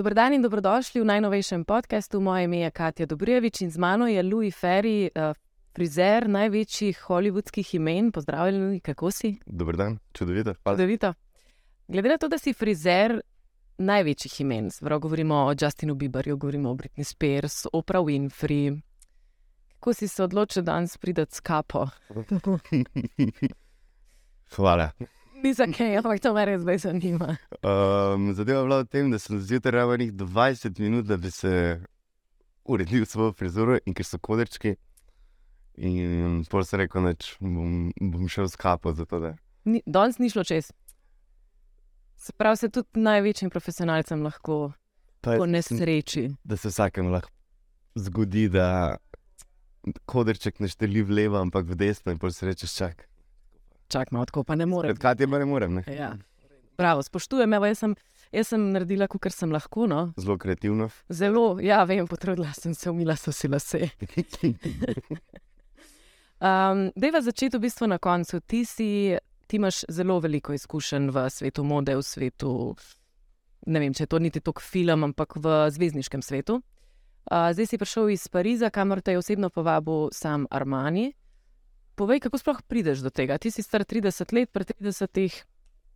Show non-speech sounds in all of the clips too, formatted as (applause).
Dobro dan in dobrodošli v najnovejšem podkastu. Moje ime je Katja Dobrjevič in z mano je Louis Ferry, uh, frizer največjih holivudskih imen. Pozdravljeni, kako si? Dober dan, čudovito. Hvala. Čudovito. Glede na to, da si frizer največjih imen, zelo govorimo o Justinu Bieberju, govorimo o Britney Spears, Oprah Winfrey. Kako si se odločil danes pridati s kapo? (laughs) Hvala. Ni za kaj, ampak to me res zdaj zanima. Um, zadeva je bila v tem, da sem zjutraj rabil 20 minut, da bi se uredil svojo frizuro in ker so kodrčki. In pol sem rekel, da bom, bom šel s kapo. Ni- Danes ni šlo čez. Se pravi, se tudi največjim profesionalcem lahko Pa po sem- nesreči. Da se vsakem lahko zgodi, da kodrček ne šteli v levo, ampak v desno in pol se rečeš, čak. Čak malo tako, pa ne morem. Pred katjem ne morem. Ne? Ja. Bravo, spoštujem, evo, jaz sem, jaz sem naredila, kar sem lahko. No. Zelo kreativno. Zelo, ja, vem, potrudila sem se, umila so si lase. (laughs) Um, Dejva začeti v bistvu na koncu. Ti, si, ti imaš zelo veliko izkušenj v svetu mode, v svetu. Ne vem, če to niti tok film, ampak v zvezdniškem svetu. Uh, zdaj si prišel iz Pariza, kamor te je osebno povabil sam Armani. Povej, kako sploh prideš do tega? Ti si star 30 let, pri 30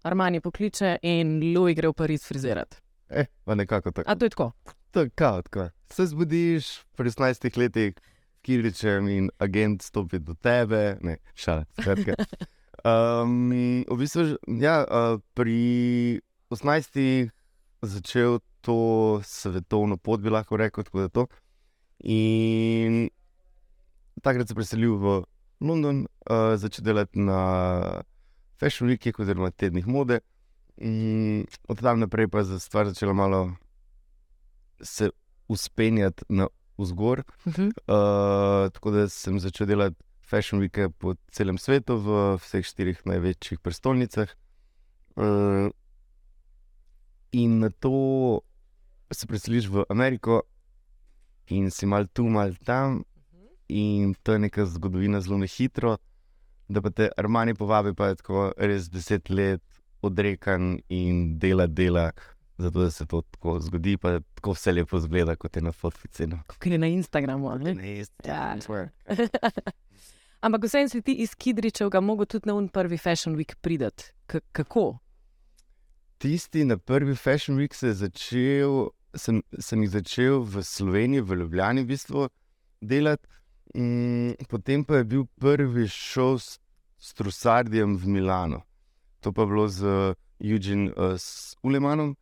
Armani pokliče in Louis gre v Pariz frizirati. Eh, pa nekako tako. A to je tako. Tako, tako. Se zbudiš pri 16 letih, kiričem in agent stopi do tebe, ne, šala. skratka. (laughs) Um, v bistvu, ja, pri 18 začel to svetovno pot, bi lahko rekel, tako da to. In takrat se preselil v London, uh, začel delati na Fashion Week, oziroma tednih mode. In od tam naprej pa je stvar začela malo se uspenjati na vzgor. Uh -huh. Uh, tako da sem začel delati Fashion Week po celem svetu, v vseh štirih največjih prestolnicah. Uh, in na to se preseliš v Ameriko, in si mal tu, mal tam, in to je neka zgodovina zelo na hitro. Da pa te Armani povabi, pa je tako res deset let odrekan in dela, dela, zato da se to tako zgodi, pa tako vse lepo zgleda, kot je na fotkici. No. Kot je na Instagramu. a Ne? Ja. (laughs) Ampak vseeno si ti iz Kidričevega mogel tudi na un prvi Fashion Week pridati. K kako? Tisti na prvi Fashion Week se je začel, sem, sem jih začel v Sloveniji, v Ljubljani, v bistvu delati. Mm, potem pa je bil prvi šov s, s Trusardijem v Milano. To pa je bilo z Eugene uh, s Ulemanom,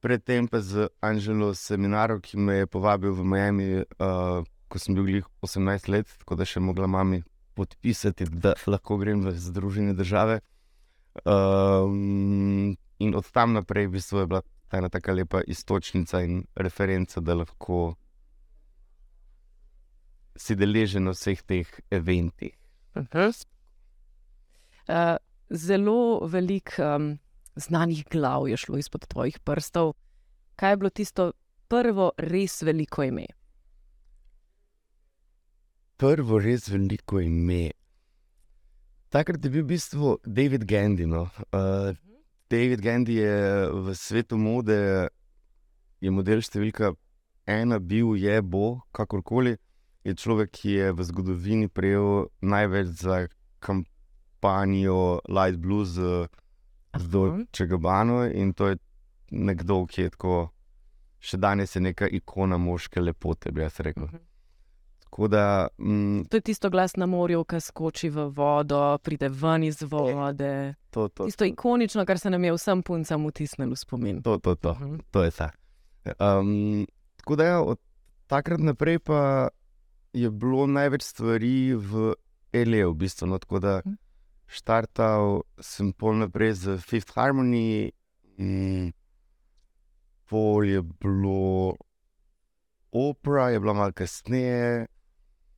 predtem pa z Angelo Seminarom, ki me je povabil v Miami, uh, ko sem bil glih 18 let, tako da še mogla mami podpisati, da lahko grem v Združene države. Um, in od tam naprej v bistvu je bila ta ena tako lepa istočnica in referenca, da lahko si deležen na vseh teh eventih. Uh, zelo veliko um, znanih glav je šlo izpod tvojih prstov. Kaj je bilo tisto prvo res veliko ime? Prvo res veliko ime. Takrat je bil v bistvu David Gandhi. No. Uh, David Gandhi je v svetu mode, je model številka ena, bil je, bo, kakorkoli. Je človek, ki je v zgodovini prejel največ za kampanjo Light Blues z Gabbano in to je nekdo, ki je tako, še danes je neka ikona moške lepote, bi jaz rekel. Tako da, mm, To je tisto glas na morju, ki skoči v vodo, pride ven iz vode. to, to, Tisto ikonično, kar se nam je vsem puncam vtisnilo v spomin. to, to, to, Mhm. to je ta. Um, tako da, ja, od takrat naprej pa je bilo največ stvari v L.A. v bistvu. No, tako da, Mhm. štartal sem pol naprej z Fifth Harmony, mm, pol je bilo opera, je bila malo kasneje.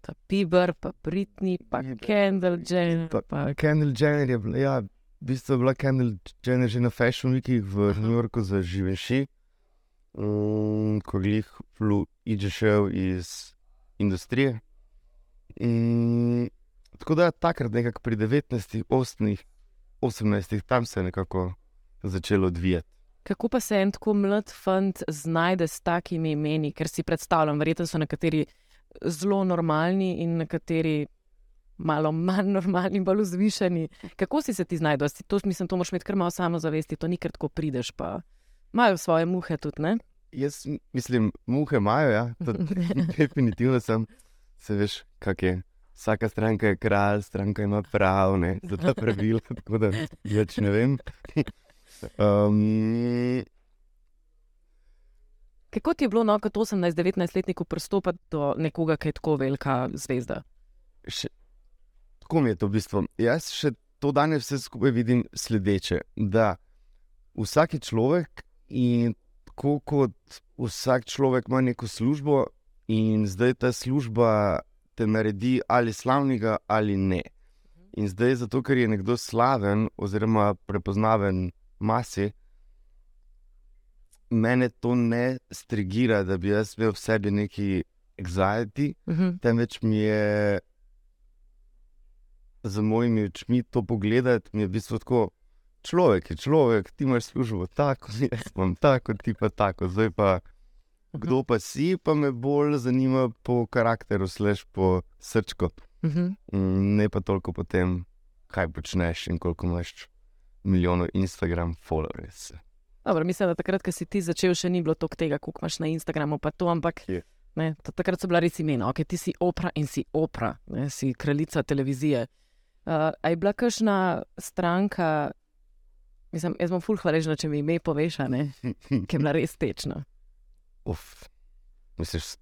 Pa Bieber, pa Britney, pa Kendall Jenner. Pa- Pa... Kendall Jenner je bila, ja, v bistvu je bila Kendall Jenner že na Fashion Weekih v. New Yorku za Živeši, um, ko jih šel iz industrije. In, tako da takrat, nekako pri 19, 18, 18, tam se je nekako začelo odvijati. Kako pa se en tako mlad fant znajde s takimi imeni, ker si predstavljam, verjetno so nekateri zelo normalni in nekateri malo manj normalni, bolj vzvišeni. Kako si se ti znajdel? To, mislim, to moraš imeti kar malo samozavesti, to ni kar tako prideš, pa imajo svoje muhe tudi, ne? Jaz mislim, muhe imajo, ja, (laughs) definitivno sem. Se veš, kak je. Vsaka stranka je kralj, stranka ima prav, ne, za ta pravila, (laughs) tako da več ne vem. (laughs) Um, Kako ti je bilo, no, kot 18-19-letniku, pristopiti do nekoga, ki je tako velika zvezda? še, tako mi je to v bistvu. Jaz še to danes vse skupaj vidim sledeče. Da vsak človek in tako kot vsak človek ima neko službo, in zdaj ta služba te naredi ali slavnega ali ne. In zdaj, zato ker je nekdo slaven oziroma prepoznaven masi, mene to ne strigira, da bi jaz imel v sebi neki anxiety, Mhm. temveč mi je za mojimi očmi to pogledati, mi je v bistvu tako. Človek je človek, ti imaš službo tako, (laughs) jaz imam tako, ti pa tako. Zdaj pa, kdo pa si, pa me bolj zanima po karakteru, slash po srčku. Mhm. Mm, Ne pa toliko po tem, kaj počneš in koliko imaš milijonov Instagram followers. Dobro, mislim, da takrat, ko si ti začel, še ni bilo toliko tega, koliko imaš na Instagramu, pa to, ampak Je. ne, to, takrat so bila res imena, ok, ti si opera in si opera, ne, si kraljica televizije. Uh, a je bila kakšna stranka, mislim, jaz bom ful hvaležna, če mi ime poveš, ki je bila res tečna. Uf, misliš,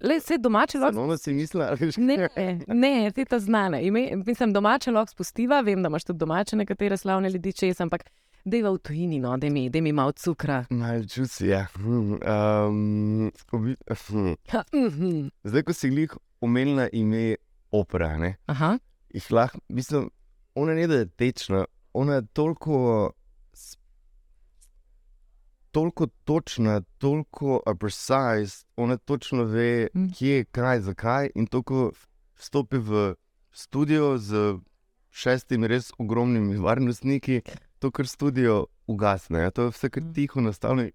Le vse domače lahko. samo si mislila, veš, Ne, ne, te ta znane. Ime, mislim, domače lahko spustiva, vem, da imaš tudi domače nekatere slavne ljudi čez, ampak deva v tujini, no, da mi, da mi malo cukra. Malo čusi, ja. Hm, Um, obi, hm. Ha, mhm. Zdaj, ko si jih omenila ime opera, ne, Aha, jih lahko, mislim, ona ne da je tečna, ona je toliko, toliko točna, toliko precise, ona točno ve, Mm. kje, kaj, zakaj. In to, ko vstopi v studio z šestimi res ogromnimi varnostniki, to, kar studio ugasne, ja, to je vse kar Mm. tiho nastavljeno.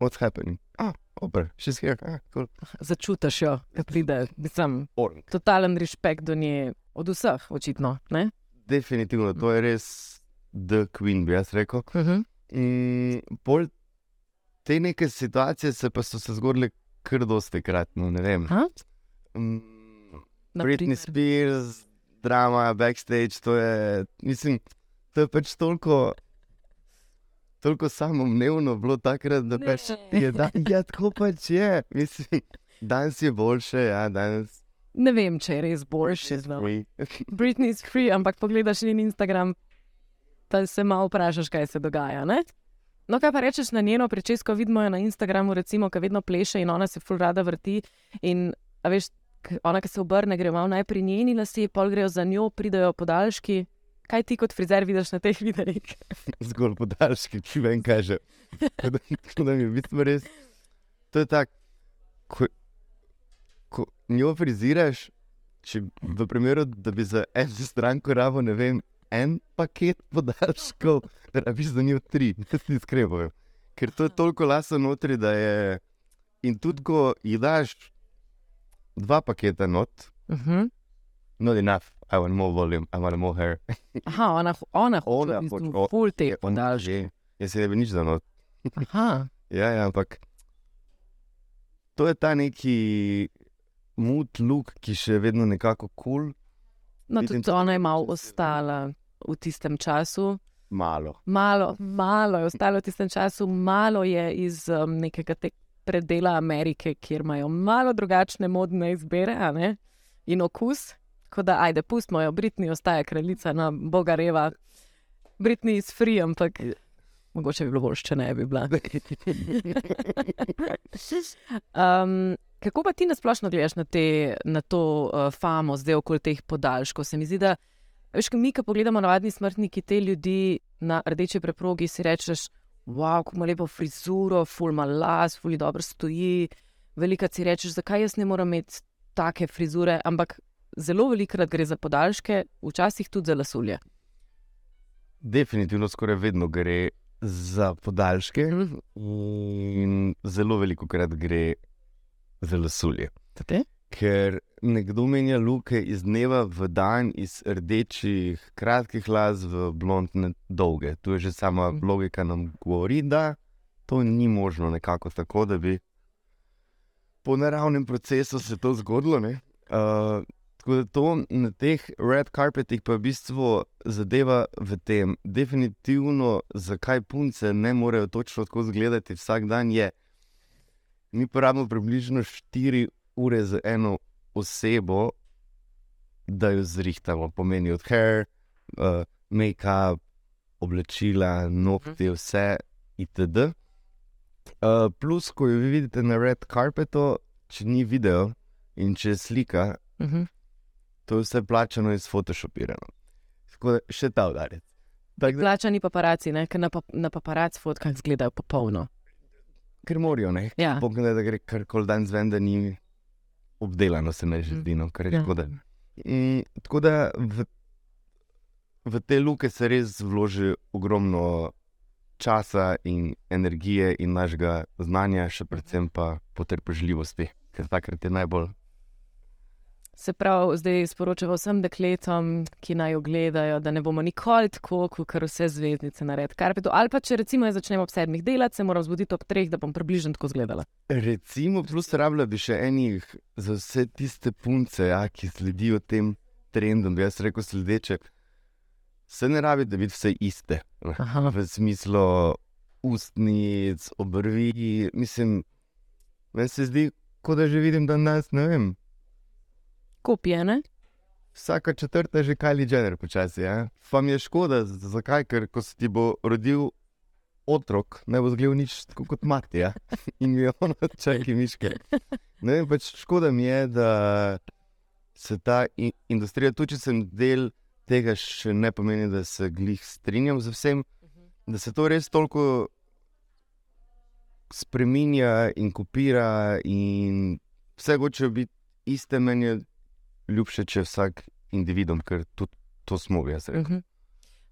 What's happening? Ah, opera, she's here. Ah, cool. začutiš jo, ko pride. Mislim, Orang. totalen respekt do nje, od vseh, očitno. Ne? Definitivno, to je res The Queen, bi jaz rekel. Uh -huh. In pol te neke situacije se pa so se zgodile kar dosti krat. No, ne vem. Mm, Britney Spears, drama, backstage, to je, mislim, to je pač toliko. Toliko samoumevno bilo takrat, da Ne. pač je da, ja, tako pač je. Mislim, danes je boljše, ja, danes Ne vem, če je res boljši. No. Britney is free, ampak pogledaš njen Instagram, pa se malo vprašaš, kaj se dogaja. Ne? No, kaj pa rečeš na njeno pričesko, vidimo jo na Instagramu, recimo, ki vedno pleše in ona se ful rada vrti. In, veš, ona, ki se obrne, gre malo najprej njeni lasi, pol grejo za njo, pridejo podaljški. Kaj ti kot frizer vidiš na teh videih? (laughs) zgolj podaljški, ki vem, kaj že. Tako da, da mi je v bistvu res. To je tako, ko, ko njo friziraš, če v primeru, da bi za eno stranko rabo, ne vem, en paket podaljškov, rabiš za njo tri, (laughs) da ti skrebajo. Ker to je toliko lasa notri, da je. In tudi, ko ji daš dva paketa not, Uh -huh. not enough, I want more volume, I want more hair. Aha, ona, ona hoče Ona v bistvu hoče, o- ful te podaljške. že. Jaz se ne bi nič za not. Aha, (laughs) Ja, ja, ampak to je ta neki mood look, ki še vedno nekako kul, cool, no Vidim tudi ona je malo ostala v tistem času. malo. Malo, malo je ostalo v tistem času, malo je iz um, nekega te predela Amerike, kjer imajo malo drugačne modne izbire in okus. Tako da, ajde, pustimo jo, Britney ostaja kraljica, na Boga reva. Britney je free, ampak mogoče bi bilo bolje, če ne bi bila. (laughs) Um, kako pa ti nasplošno gledaš na, te, na to uh, famo, zdaj okoli teh podaljškov? Se mi zdi, da veš, mi, ko pogledamo navadni smrtniki, te ljudi na rdeči preprogi, si rečeš, wow, kako ima lepo frizuro, fulma las, fuli dobro stoji. Velika si rečeš, zakaj jaz ne morem imeti take frizure, ampak zelo velikrat gre za podaljške, včasih tudi za lasulje. Definitivno skoraj vedno gre za podaljške in zelo veliko krat gre za lasulje. Te? Ker nekdo menja luke iz dneva v dan, iz rdečih, kratkih las v blondne, dolge. Tu je že sama Mhm. logika nam govori, da to ni možno nekako tako, da bi po naravnem procesu se to zgodilo. ne. Uh, tako da to na teh red carpetih pa v bistvu zadeva v tem, definitivno, zakaj punce ne morejo točno tako izgledati vsak dan, je, mi porabimo približno 4 ure za eno osebo, da jo zrihtamo, pomeni od hair, uh, make-up, oblačila, nohte, vse itd. Uh, plus, ko jo vi vidite na red carpetu, če ni video in če je slika, Uh -huh. to je vse plačano in sfotoshopirano. Tako da še ta udarec. Tak, da, Plačani paparaci, ne? ker na, pa, na paparac fotkah izgledajo popolno. ker morajo, ne? Ja. Poglej, da gre kar koli dan zven, da ni obdelano, se ne že Mm. zdi, no, kar je Ja. škoda. Mm, tako da v, v te luke se res vloži ogromno časa in energije in našega znanja, še predvsem pa potrpežljivosti, ker takrat je najbolj. Se pravi, zdaj sporočamo vsem dekletom, ki naj jo gledajo, da ne bomo nikoli tako, kot vse zvezdnice na red karpetu. Ali pa če recimo jaz začnem ob sedmih delati, se moram zbuditi ob treh, da bom približno tako izgledala. Recimo, plus rabila bi še enih za vse tiste punce, ja, ki sledijo tem trendom. Jaz rekel sledeče. Se ne rabi, da bi vse iste. Aha. v smislu ustnic, obrvi. Mislim, meni se zdi, kot da že vidim, da nas ne vem. Kopije, ne? Vsaka četrta je že Kylie Jenner počasi. Ja? Pa mi je škoda, zakaj, ker ko se ti bo rodil otrok, ne bo zgledal nič tako kot mati. Ja? (laughs) In je ono čaki miške. Ne vem, pač škoda mi je, da se ta in industrija, tudi če sem del tega, še ne pomeni, da se glih strinjam z vsem, da se to res toliko spremenja in kopira, in vse hoče biti iste, meni je ljubše, če je vsak individuum, ker tudi to smo, jaz rekel. Mhm.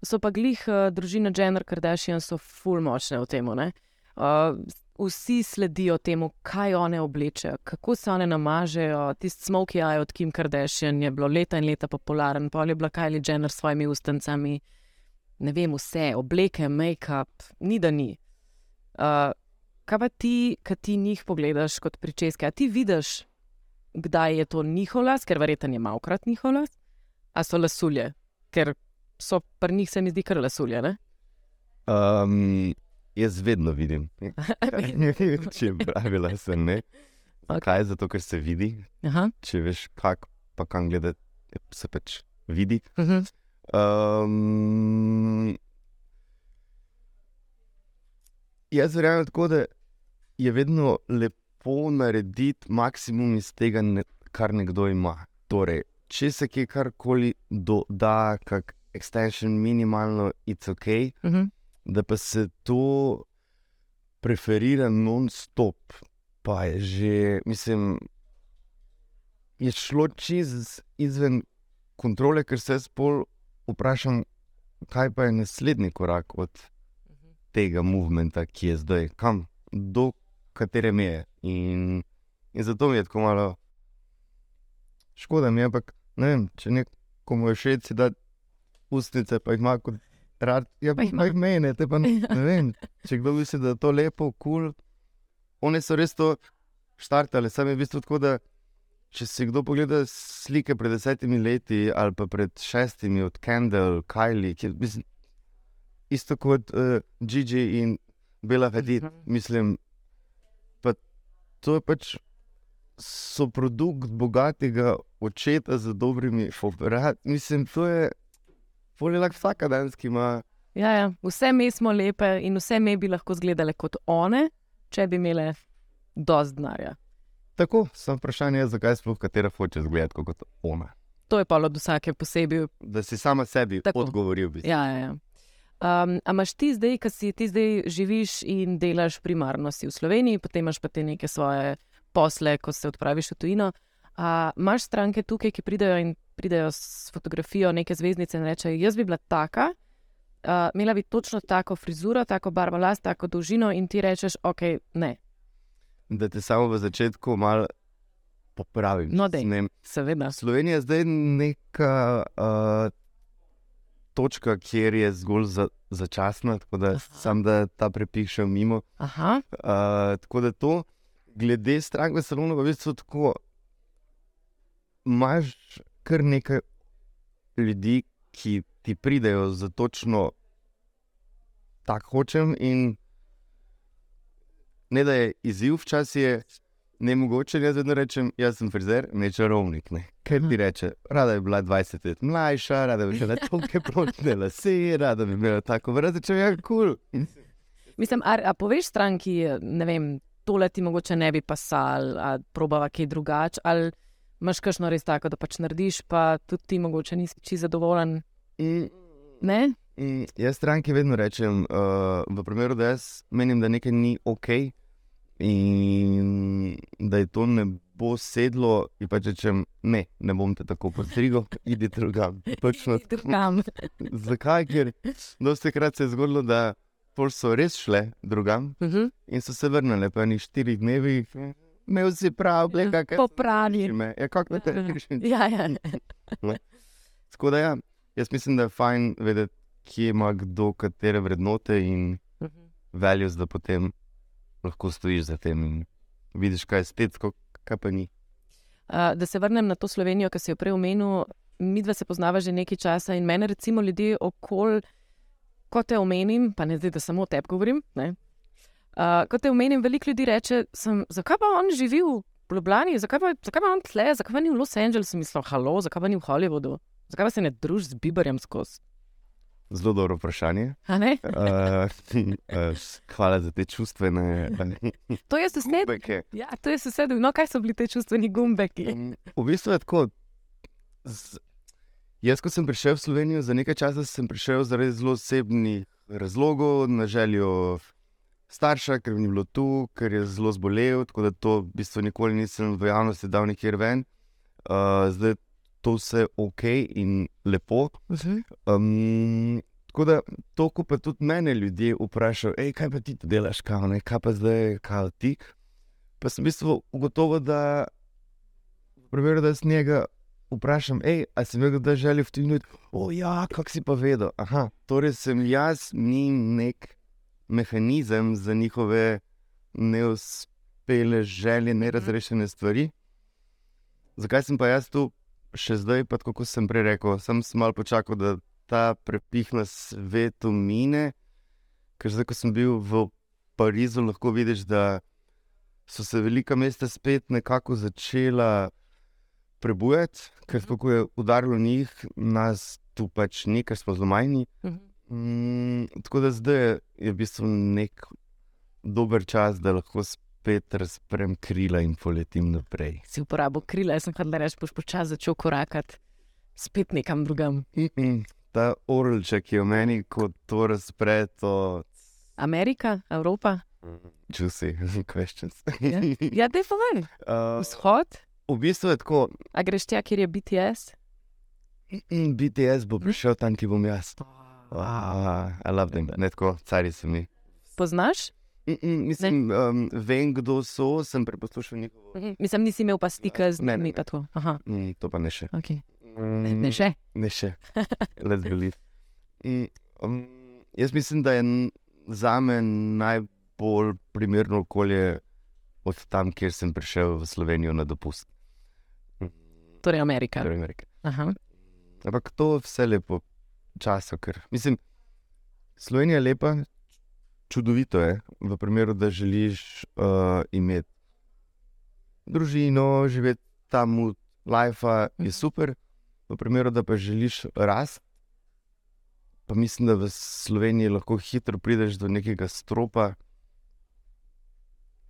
So pa glih uh, družina Jenner Kardashian, so ful močne v tem. Uh, vsi sledijo temu, kaj one oblečejo, kako se one namažejo. Tisti smoky eye od Kim Kardashian je bilo leta in leta popularen, pa je bila Kylie Jenner s svojimi ustancami. Ne vem, vse, obleke, make-up, ni da ni. Uh, kaj pa ti, ki ti njih pogledaš kot pričeske, a ti vidiš, kdaj je to njihov las, ker verjetno je malkrat njihov las, a so lasulje, ker so pri njih se mi zdi kar lasulje. Ne? Um, jaz vedno vidim, (laughs) če pravila se ne. Kaj je zato, ker se vidi, Aha. če veš, kak, pa kam gledati, se pač vidi. Uh -huh. Um, jaz verjamem tako, da je vedno lepo narediti maksimum iz tega, ne, kar nekdo ima. Torej, če se kje karkoli doda, kak extension minimalno, it's ok, Uh -huh. da pa se to preferira non-stop, pa je že, mislim, je šlo čez izven kontrole, ker se jaz pol vprašam, kaj pa je naslednji korak od tega movementa, ki je zdaj, kam, do katere meje. In, in zato mi je tako malo škoda, mi je, ampak ne vem, če nekomu je všeč, da ustnice, pa jih ima kot rad, ja, Pa jih ima. mene, te pa ne, ne vem. Če kdo misli, da je to lepo, kul, cool, oni so res to štartali, sam je v bistvu tako, da če si kdo pogleda slike pred desetimi leti ali pa pred šestimi od Kendall, Kylie, ki je mislim, isto kot uh, Gigi in Bela Hadid, Mhm. mislim, to je pač so produkt bogatega očeta z dobrimi operati. Mislim, to je polilak vsaka danes, ki ima. Ja, ja. Vse mi smo lepe in vse mi bi lahko izgledale kot one, če bi imele dosti denarja. Tako, samo vprašanje je, zakaj sploh katera hoče izgledati kot ona. To je pa od vsake posebej. Da si sama sebi Tako. odgovoril. Bi. Ja, ja, ja. Um, a imaš ti zdaj, ki si ti zdaj živiš in delaš primarno si v Sloveniji, potem imaš pa te neke svoje posle, ko se odpraviš v tujino. A imaš stranke tukaj, ki pridejo in pridejo s fotografijo neke zvezdnice in rečejo: Jaz bi bila taka, uh, imela bi točno tako frizuro, tako barvo las, tako dolžino in ti rečeš, ok, ne. Da te samo v začetku malo popravim. No, dej. Ne, Seveda. Slovenija je zdaj neka uh, točka, kjer je zgolj za, začasna, tako da Aha. sam da ta prepih še mimo. Aha, Uh, tako da to, glede strank v salonu, pa v bistvu tako. Imaš kar nekaj ljudi, ki ti pridejo za točno tako hočem. In ne da je izziv, včasih je ne mogoče. Jaz vedno rečem, jaz sem frizer, ne čarovnik. Ne. Kaj ti reče? Rada je bila 20 let mlajša, rada bi imela tolke (laughs) pročne lase, rada bi imela tako vrata, če je kul. Cool. mislim, a, a poveš stranki, ne vem, tole ti mogoče ne bi pasal, a probava kaj drugače, ali imaš kakšno res tako, da pač narediš, pa tudi ti mogoče nisi čisto zadovoljen. In Ne? Mm, Jaz stranki vedno rečem, uh, v primeru, da jaz menim, da nekaj ni ok in da je to ne bo sedlo, in pač rečem, ne, ne bom te tako postrigel, idi drugam. Točno. Drugam. (laughs) Zakaj? Ker dosti krat se je zgodilo, da so res šle drugam Mhm. in so se vrnile po enih štirih dnevih. Imel si prav, le kakšne. Popravi. Ja, kako te rečeš? Ja, ja. Tako da ja, jaz mislim, da je fajn vedeti, kje ima kdo katere vrednote in Mhm. values, da potem lahko stojiš za tem in vidiš, kaj je estetsko, kaj pa ni. Uh, da se vrnem na to Slovenijo, ki si jo prej omenil. Mi dva se poznava že nekaj časa in mene, recimo, ljudje okoli, ko te omenim, pa ne zdaj, da samo o tebi govorim. ne, Uh, ko te omenim, veliko ljudi reče, sem, zakaj pa on živi v Ljubljani, zakaj pa, zakaj pa on tle, zakaj pa ni v Los Angelesu, mislim, halo, zakaj pa ni v Hollywoodu, zakaj pa se ne družiš z Biberjem skozi. Zelo dobro vprašanje. Uh, (laughs) uh, hvala za te čustvene (laughs) To je sosed. beke. Ja, to je sosed. No, kaj so bili te čustveni gumbeki? Um, v bistvu je tako. Z, jaz, ko sem prišel v Slovenijo, za nekaj časa sem prišel zaradi zelo osebnih razlogov, na željo starša, ker ni bilo tu, ker je zelo zbolel, tako da to v bistvu nikoli nisem v javnosti dal nikjer ven. Uh, zdaj to vse ok in lepo. Um, tako da to, ko pa tudi mene ljudje vprašajo, hej, kaj pa ti tu delaš, kao, ne, kaj pa zdaj, kaj ti. Pa sem v bistvu ugotovil, da v primeru, da s njega vprašam, hej, a si imel kdaj željo vtivniti, o ja, kak si pa vedel. Aha, torej sem jaz njim nek mehanizem za njihove neuspele želje, nerazrešene stvari. Zakaj sem pa jaz tu še zdaj, pa kot sem prej rekel, sem se malo počakal, da ta prepih na svetu mine. Ker zdaj, ko sem bil v Parizu, lahko vidiš, da so se velika mesta spet nekako začela prebujati, ker Mhm. tako je udarilo njih, nas tu pač ni, ker smo zelo majhni. Mhm. Mm, tako da zdaj je, je v bistvu nek dober čas, da lahko spet razprem krila in poletim naprej. Si uporabil krila, jaz sem hodila reči, boš počasi začel korakati spet nekam drugam. -mm. Ta orlček je v meni, ko to razpre, to Amerika, Evropa. juicy (laughs) questions. Ja, ja te povej. Uh, Vzhod, v bistvu je tako, a greš tja, kjer je BTS? mm, BTS bo prišel tam, ki bom jaz. Wow, I love them, ne tako, cari so mi. Poznaš? Mm -mm, mislim, um, vem, kdo so, sem preposlušal njihovo. Mhm. Mislim, nisi imel pa stika z Ne, ne, njimi. ne. Aha, Mm, to pa ne še. okay. Mm, ne, ne še. Ne še, (laughs) let's believe. Mm, um, jaz mislim, da je n- zame najbolj primerno okolje od tam, kjer sem prišel v Slovenijo na dopust. Mm, Torej Amerika. torej Amerika. Aha. Ampak to vse lepo časa, ker mislim, Slovenija je lepa, čudovito je, v primeru, da želiš uh, imeti družino, živeti tam life, je super, v primeru, da pa želiš rast. Pa mislim, da v Sloveniji lahko hitro prideš do nekega stropa,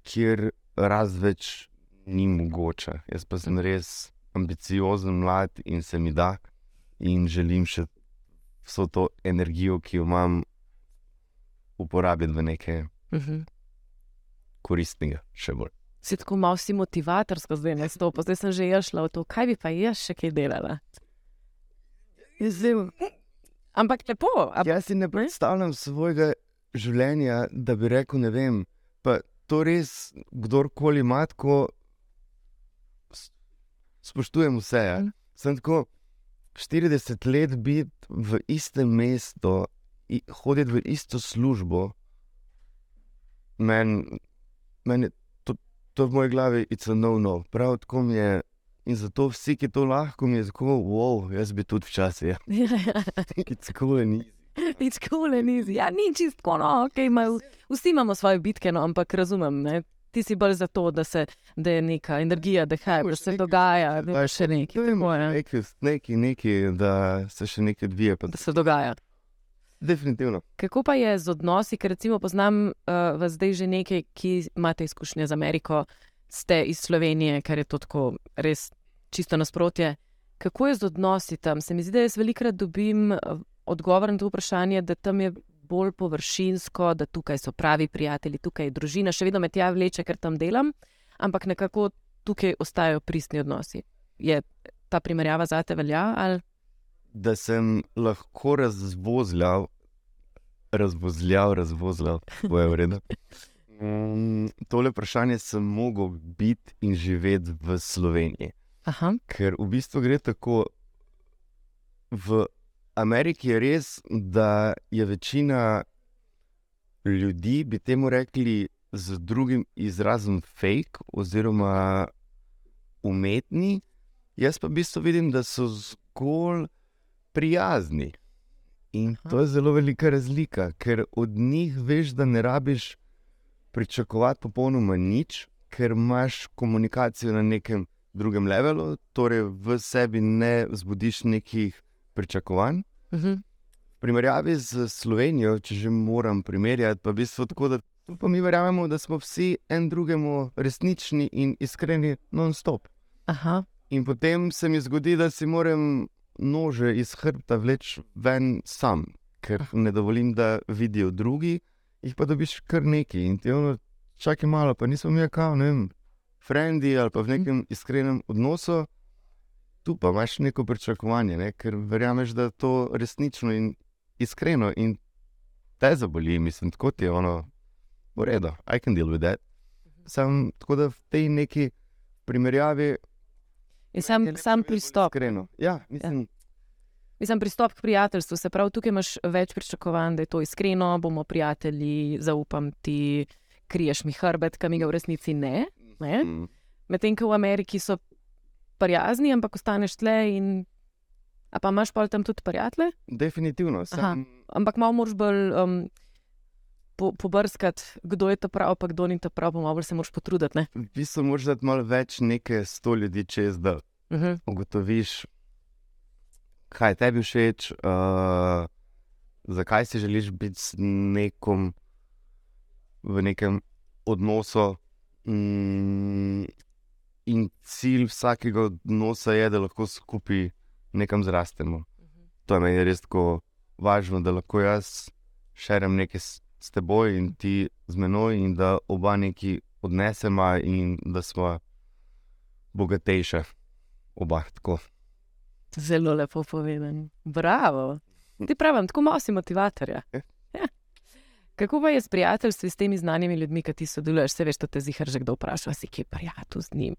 kjer rast več ni mogoča. Jaz pa sem res ambiciozen, mlad in se mi da, in želim še vso to energijo, ki jo imam, uporabiti v nekaj Mhm. koristnega, še bolj. Si tako malo si motivatorsko zdaj nastopa, zdaj sem že šla v to, kaj bi pa jaz še kaj delala. Zdaj, Ampak lepo. A, Jaz si ne predstavljam svojega življenja, da bi rekel, ne vem. Pa to res, kdorkoli ima tako, s- spoštujem vse. Ja. Mhm. Sem tako 40 let biti v istem mestu, hoditi v isto službo. Meni men je to, to v moji glavi je to no-no. Prav tako mi je. In zato vsi, ki to lahko, mi je tako, wow, jaz bi tudi včasih. Ja. (laughs) It's cool and easy. Nič kul, nizi. Ja, ni čistko, no, okay, ima, vsi imamo svoje bitke, no, ampak razumem. Ne? Ti si bolj za to, da, se, da je neka energija, da, hej, da se nekaj- dogaja, da je še nekaj. Tako je, nekaj, nekaj, nekaj, da se še nekaj odvija. Pa, Da se dogaja. Definitivno. Kako pa je z odnosi, ker recimo poznam uh, vas zdaj že nekaj, ki imate izkušnje z Ameriko, ste iz Slovenije, kar je to tako res čisto nasprotje. Kako je z odnosi tam? Se mi zdi, da jaz velikrat dobim eh, odgovor na to vprašanje, da tam je bolj površinsko, da tukaj so pravi prijatelji, tukaj je družina, še vedno me tja vleče, ker tam delam, ampak nekako tukaj ostajajo pristni odnosi. Je ta primerjava za te velja? Ali? Da sem lahko razvozljal, razvozljal, razvozljal, boje v redu. Um, tole vprašanje sem mogel biti in živeti v Sloveniji. Aha, Ker v bistvu gre tako, v Ameriki je res, da je večina ljudi, bi temu rekli, z drugim izrazom fake oziroma umetni. Jaz pa v bistvu vidim, da so zgolj prijazni. In to je zelo velika razlika, ker od njih veš, da ne rabiš pričakovati popolnoma nič, ker imaš komunikacijo na nekem drugem levelu, torej v sebi ne vzbudiš nekih pričakovanj. uh -huh. V primerjavi z Slovenijo, če že moram primerjati, pa v bistvu tako, da pa mi verjamemo, da smo vsi en drugemu resnični in iskreni non-stop. Aha. In potem se mi zgodi, da si moram nože iz hrbta vleči ven sam, ker ne dovolim, da vidijo drugi, jih pa dobiš kar nekaj. In ti ono, čakaj malo, pa nismo mi kao, ne vem, frendi ali pa v nekem iskrenem odnosu, tu pa imaš neko pričakovanje, ne? ker verjameš, da je to resnično in iskreno in te zaboli, mislim, tako ti je ono, v redu, I can deal with that. Sam tako da v tej neki primerjavi In sam, je sam pristop. Iskreno. Ja, mislim, Mislim, pristop k prijateljstvu, se pravi, tukaj imaš več pričakovanj, da je to iskreno, bomo prijatelji, zaupam ti, kriješ mi hrbet, kam ga v resnici ne. ne? mm, Medtem ko v Ameriki so prijazni, ampak ostaneš tle in. A pa imaš pa tam tudi prijatelje, definitivno. Sam, ampak malo moraš bolj um, po, pobrskati, kdo je ta prav, pa kdo ni ta prav, pa malo se moraš potruditi. ne? v bistvu moraš dati malo več neke sto ljudi čez, da Uh -huh. ugotoviš, kaj tebi všeč, uh, zakaj si želiš biti z nekom v nekem odnosu. Mm, in cilj vsakega odnosa je, da lahko skupaj nekam zrastemo. To je meni res tako važno, da lahko jaz širem nekaj s, teboj in ti z menoj, in da oba nekaj odnesemo, in da smo bogatejše. Oba tako. Zelo lepo povedano. Bravo. Ti pravim, tako malo si motivatorja. Ja. Ja. Kako pa je s prijateljstvi s temi znanimi ljudmi, ki ti sodeluješ? Se veš, to te zihar že kdo vpraša, si kje prijatelj z njim.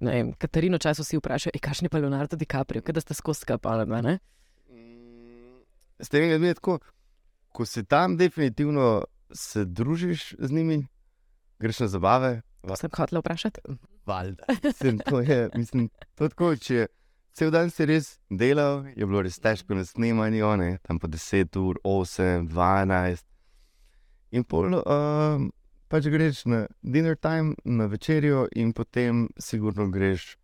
Ne vem, Katarino času si vprašal, kakšni pa Leonardo DiCaprio, kaj da sta skozi skapala. Ne? S temi ljudmi je tako, ko si tam, definitivno se družiš z njimi, greš na zabave. Sem hotel vprašati. Valjda. Mislim, to je, mislim, to je tako, če cel dan si res delal, je bilo res težko na snemanju, ne, tam po 10 ur, 8, 12. In pol, uh, pač greš na dinner time, na večerjo, in potem sigurno greš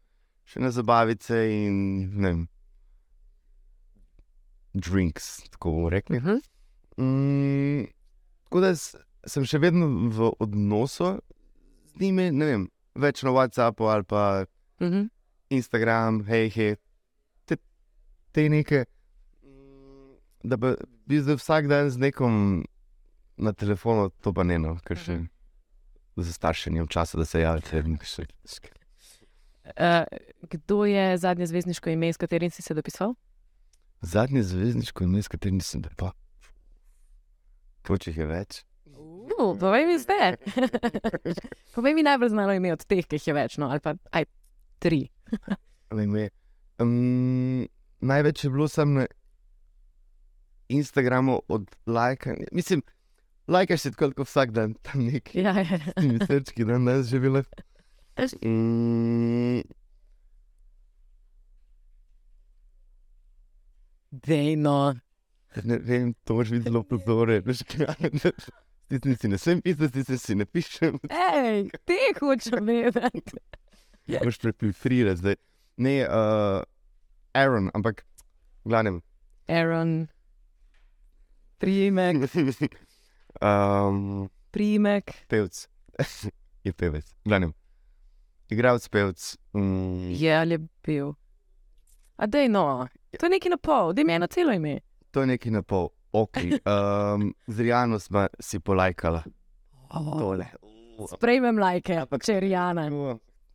še na zabavice in ne vem, drinks, tako bomo rekli. Uh -huh. Mm, tako da sem še vedno v odnosu z njimi, ne vem, več na WhatsAppu ali pa Uh -huh. Instagram, hej, hej, te, te neke. mm, Da bi bil zdaj vsak dan z nekom na telefonu, to pa ne no, ker še za starše nimam časa, da se javite. Uh, kdo je zadnje zvezdniško ime, s katerim si se dopisoval? Zadnji zvezdniško ime, s katerim sem da Koč jih je več? Uh, povej mi zdaj. (laughs) povej mi najbolj znano ime od teh, ki jih je več, no, ali pa aj tri. (laughs) Um, največ je bilo samo na Instagramu od lajka. Mislim, lajkaš si tako vsak dan, tam neki Ja, ja. (laughs) srčki, da nas že bile. Mm, Dejno. Ne vem, to moraš biti zelo pozore. (laughs) Stisni si ne smem pisati, stisni si ne pišem. Ej, te hočem vedeti. Moš prefiltrirati zdaj. Ne, uh, Aaron, ampak glavnem. Aaron, primek, um, (laughs) primek. pevc. (laughs) je pevec. Glavnem. Igralec, pevc. Mm, Je ali je bil. A dej no, to je nekaj na pol, da mi eno celo ime. To je nekaj na pol. Okay. (laughs) Um, z Rijano smo si polajkala. Tole. Sprejmem lajke, Ampak- če je Rijana.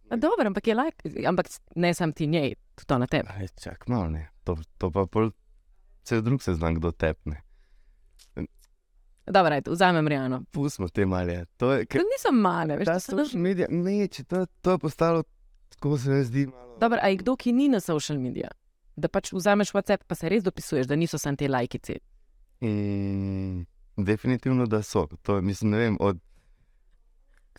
A Dobro, ampak je lajk, ampak ne sam ti njej, tudi to na tebi. Aj, čak malo ne. To, to pa pol, cel drug se zna, kdo tepne. Dobro, vzamem Rijano. Pustimo te malje. To je, To ker nisem male, veš, to sem. social media, ne, če to, to je postalo, tako se mi zdi malo. Dobro, a je kdo, ki ni na social medijih? Da pač vzameš WhatsApp, pa se res dopisuješ, da niso samo te lajkice. In definitivno, da so. To, je, mislim, ne vem, od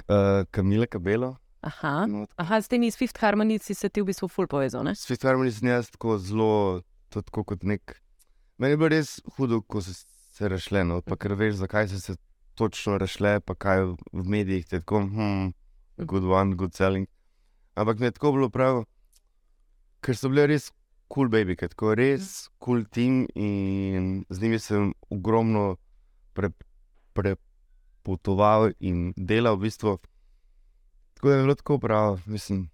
uh, Kamila Kabelo. Aha, No, Aha s temi Fifth Harmony si se ti v bistvu ful povezal, ne? S Fitvarmi sem jaz tako zelo, tako kot nek. Meni je bilo res hudo, ko so se rešile, no, pa ker veš, zakaj so se točno rešile, pa kaj v medijih te tako, hm, good one, good selling. Ampak mi je tako bilo prav, ker so bile res cool baby, tako res kul cool team in z njimi sem ogromno pre, prepotoval in delal v bistvu. Tako da je bilo tako prav, mislim.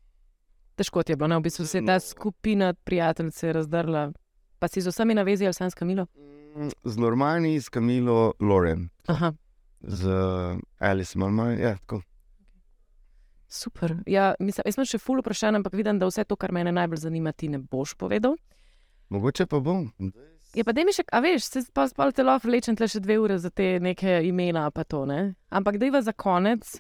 Težko ti je bilo, ne? v bistvu se je ta skupina prijateljic je razdrla. Pa si z vsemi navezi ali sam s Kamilo? Z normalni, s Kamilo Loren, Aha, z Alice Malmaj. Ja, tako. Super. Ja, mislim, jaz sem še ful vprašan, ampak vidim, da vse to, kar me najbolj zanima, ti ne boš povedal. Mogoče pa bom. Je pa, da mi še, a veš, se pa spal telo vlečem tle še dve ure za te neke imena, pa to ne. Ampak dejva za konec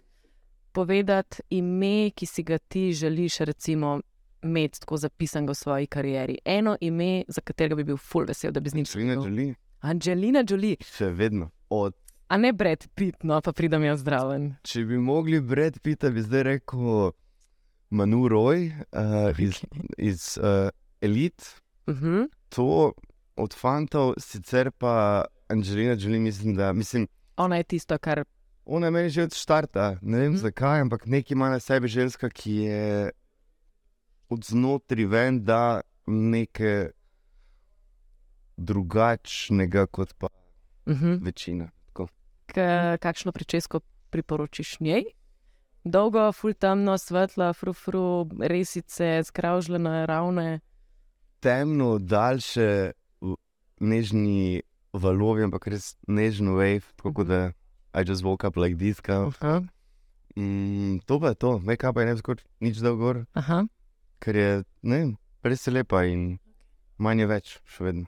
povedati ime, ki si ga ti želiš, recimo, imeti tako zapisanega v svoji karieri. Eno ime, za katerega bi bil full vesel, da bi z njim Selina sodeloval. Jolie, Angelina Jolie, še vedno. Od, a ne Brad Pitt, no pa pridem jaz zdraven. če bi mogli Brad Pitta, bi zdaj rekel Manu Roy uh, iz, iz uh, Elite. Uh -huh. To od fantov, sicer pa Angelina Jolie, mislim, da mislim, Ona je tisto, kar. ona je meni že od štarta. Ne vem Mhm. mm. zakaj, ampak nekaj ima na sebi ženska, ki je od znotraj ven, da nekaj drugačnega kot pa Uh -huh. večina. Kakšno pričesko priporočiš njej? Dolgo, ful temno, svetla, frufru, resice, skravžljene, ravne. Temno, daljše, nežni valovi, ampak res nežno wave, tako kot da I just woke up like this. Kind of. Aha. mm, to pa je to, make-up je ne bi skoraj nič dal gor, Aha. ker je, ne vem, res je lepa in manj je več, še vedno.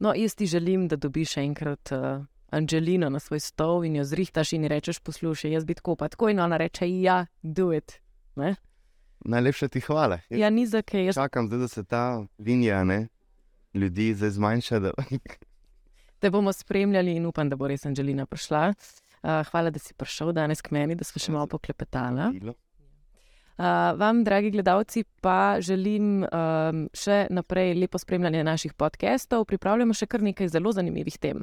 No, jaz ti želim, da dobiš enkrat uh, Angelino na svoj stol in jo zrihtaš in rečeš: Poslušaj, jaz bi tako pa tako in ona reče: Ja, do it. Ne? Najlepša ti hvala. Jaz Ja, ni za kaj. Jaz čakam, zdaj, da se ta linija ne, ljudi zdaj zmanjša. Da... (laughs) te bomo spremljali in upam, da bo res Angelina prišla. Uh, hvala, da si prišel danes k meni, da smo še malo poklepetala. Uh, vam, dragi gledalci, pa želim um, še naprej lepo spremljanje naših podcastov. Pripravljamo še kar nekaj zelo zanimivih tem.